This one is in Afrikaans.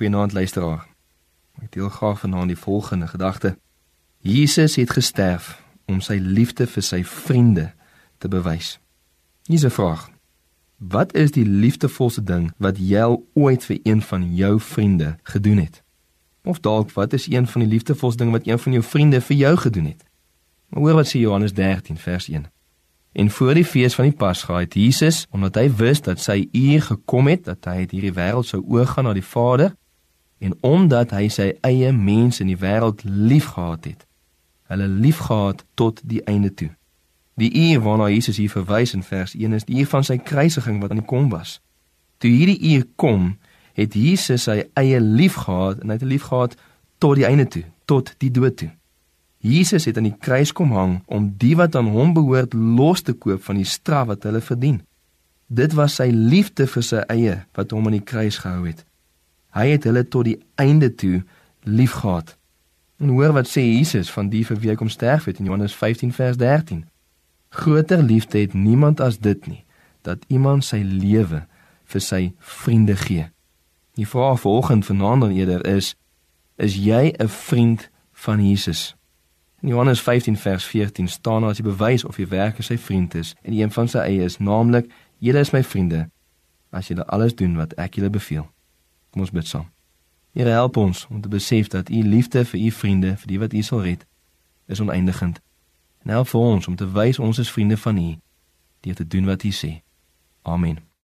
Goeienaand luisteraar. Ek deel graag vanaand die volgende gedagte. Jesus het gesterf om sy liefde vir sy vriende te bewys. Hier's 'n vraag. Wat is die liefdevolste ding wat jy ooit vir een van jou vriende gedoen het? Of dalk wat is een van die liefdevolste dinge wat een van jou vriende vir jou gedoen het? Maar hoor wat sê Johannes 13 vers 1. En voor die fees van die Pasga het Jesus, omdat hy wist dat sy uur gekom het dat hy uit hierdie wêreld sou oorgaan na die Vader, en omdat hy sy eie mense in die wêreld liefgehad het, hulle liefgehad tot die einde toe. Die uur waarna Jesus hier verwys in vers 1 is die uur van sy kruisiging wat aan die kom was. Toe hierdie uur kom, het Jesus sy eie liefgehad en hy het liefgehad tot die einde toe, tot die dood toe. Jesus het aan die kruis kom hang om die wat aan hom behoort los te koop van die straf wat hulle verdien. Dit was sy liefde vir sy eie wat hom aan die kruis gehou het. Hy het hulle tot die einde toe liefgehad. En hoor wat sê Jesus van die vir wie hy kom sterf het in Johannes 15 vers 13. Groter liefde het niemand as dit nie, dat iemand sy lewe vir sy vriende gee. Die vraag volgende vanaand dan eerder is: is jy 'n vriend van Jesus? In Johannes 15 vers 14 staan daar as 'n bewys of jy werklik sy vriend is en een van sy eie is, naamlik: "Julle is my vriende as julle alles doen wat ek julle beveel." Kom ons bid saam. Here help ons om te besef dat u liefde vir u vriende, vir die wat u sal red, is oneindigend. En help vir ons om te wys ons is vriende van u deur te doen wat u sê. Amen.